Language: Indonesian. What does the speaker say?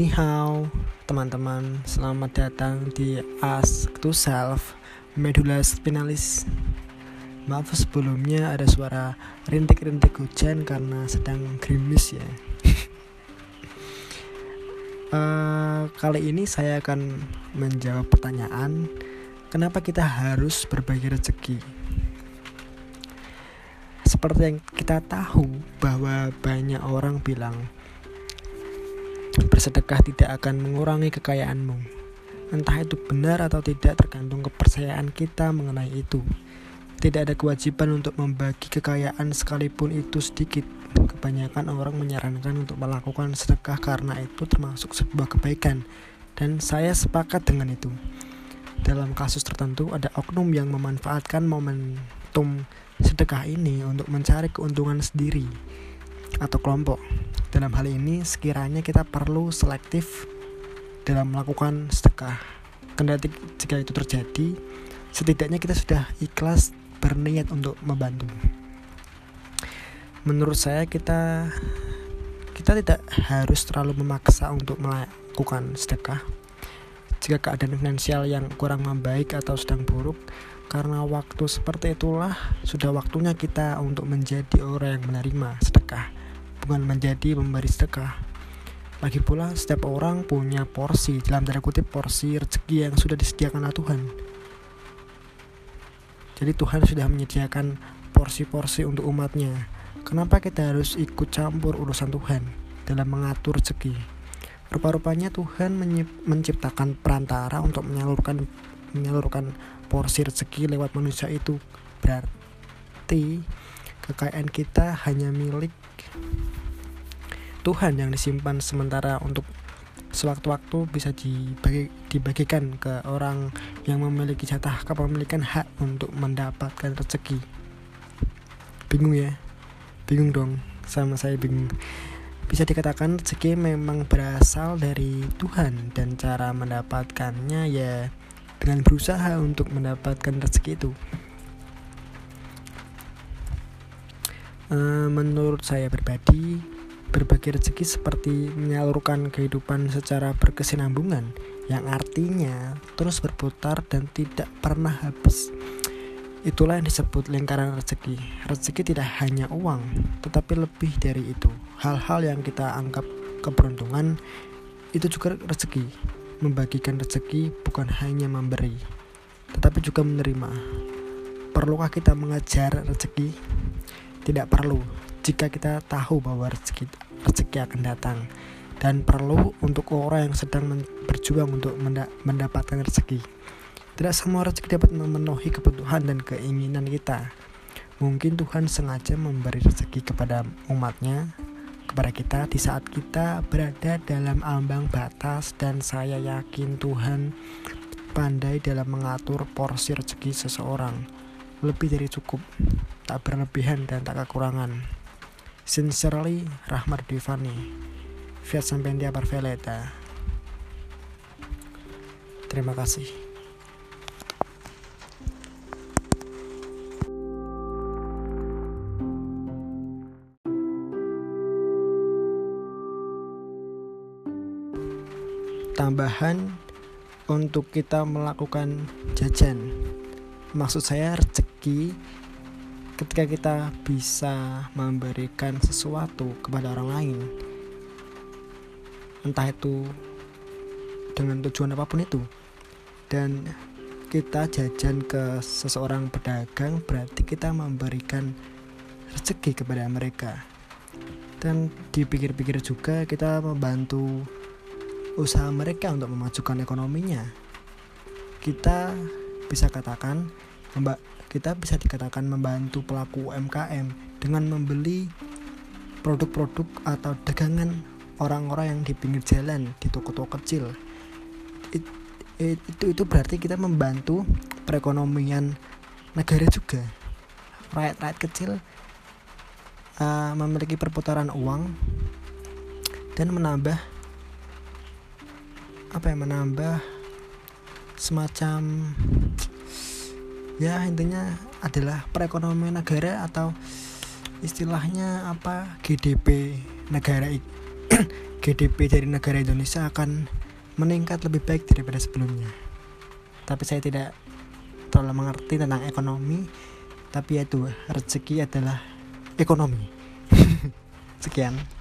Ni hao, teman-teman. Selamat datang di Ask to Self Medulla Spinalis. Maaf sebelumnya ada suara rintik-rintik hujan karena sedang gerimis ya. uh, kali ini saya akan menjawab pertanyaan kenapa kita harus berbagi rezeki. Seperti yang kita tahu bahwa banyak orang bilang Bersedekah tidak akan mengurangi kekayaanmu. Entah itu benar atau tidak tergantung kepercayaan kita mengenai itu. Tidak ada kewajiban untuk membagi kekayaan sekalipun itu sedikit. Kebanyakan orang menyarankan untuk melakukan sedekah karena itu termasuk sebuah kebaikan. Dan saya sepakat dengan itu. Dalam kasus tertentu ada oknum yang memanfaatkan momentum sedekah ini untuk mencari keuntungan sendiri atau kelompok. Dalam hal ini, sekiranya kita perlu selektif dalam melakukan sedekah. Kendati jika itu terjadi, setidaknya kita sudah ikhlas berniat untuk membantu. Menurut saya kita kita tidak harus terlalu memaksa untuk melakukan sedekah. Jika keadaan finansial yang kurang membaik atau sedang buruk, karena waktu seperti itulah sudah waktunya kita untuk menjadi orang yang menerima sedekah bukan menjadi pemberi sedekah. Lagi pula setiap orang punya porsi dalam tanda kutip porsi rezeki yang sudah disediakan oleh Tuhan. Jadi Tuhan sudah menyediakan porsi-porsi untuk umatnya. Kenapa kita harus ikut campur urusan Tuhan dalam mengatur rezeki? Rupa-rupanya Tuhan menciptakan perantara untuk menyalurkan menyalurkan porsi rezeki lewat manusia itu. Berarti kekayaan kita hanya milik Tuhan yang disimpan sementara untuk sewaktu-waktu bisa dibagi, dibagikan ke orang yang memiliki jatah kepemilikan hak untuk mendapatkan rezeki. Bingung ya? Bingung dong, sama saya bingung. Bisa dikatakan rezeki memang berasal dari Tuhan dan cara mendapatkannya ya dengan berusaha untuk mendapatkan rezeki itu. Eh, menurut saya pribadi, berbagi rezeki seperti menyalurkan kehidupan secara berkesinambungan yang artinya terus berputar dan tidak pernah habis. Itulah yang disebut lingkaran rezeki. Rezeki tidak hanya uang, tetapi lebih dari itu. Hal-hal yang kita anggap keberuntungan itu juga rezeki. Membagikan rezeki bukan hanya memberi, tetapi juga menerima. Perlukah kita mengajar rezeki? Tidak perlu jika kita tahu bahwa rezeki, rezeki akan datang dan perlu untuk orang yang sedang berjuang untuk mendapatkan rezeki. Tidak semua rezeki dapat memenuhi kebutuhan dan keinginan kita. Mungkin Tuhan sengaja memberi rezeki kepada umatnya, kepada kita di saat kita berada dalam ambang batas dan saya yakin Tuhan pandai dalam mengatur porsi rezeki seseorang lebih dari cukup tak berlebihan dan tak kekurangan. Sincerely, Rahmat Divani, Fiat Sampendia Parveleta. Terima kasih. Tambahan untuk kita melakukan jajan. Maksud saya rezeki ketika kita bisa memberikan sesuatu kepada orang lain entah itu dengan tujuan apa pun itu dan kita jajan ke seseorang pedagang berarti kita memberikan rezeki kepada mereka. Dan dipikir-pikir juga kita membantu usaha mereka untuk memajukan ekonominya. Kita bisa katakan kita bisa dikatakan membantu pelaku UMKM dengan membeli produk-produk atau dagangan orang-orang yang di pinggir jalan di toko-toko kecil. It, it, itu itu berarti kita membantu perekonomian negara juga. Rakyat-rakyat kecil uh, memiliki perputaran uang dan menambah apa ya menambah semacam ya intinya adalah perekonomian negara atau istilahnya apa GDP negara GDP dari negara Indonesia akan meningkat lebih baik daripada sebelumnya. Tapi saya tidak terlalu mengerti tentang ekonomi, tapi itu rezeki adalah ekonomi. Sekian.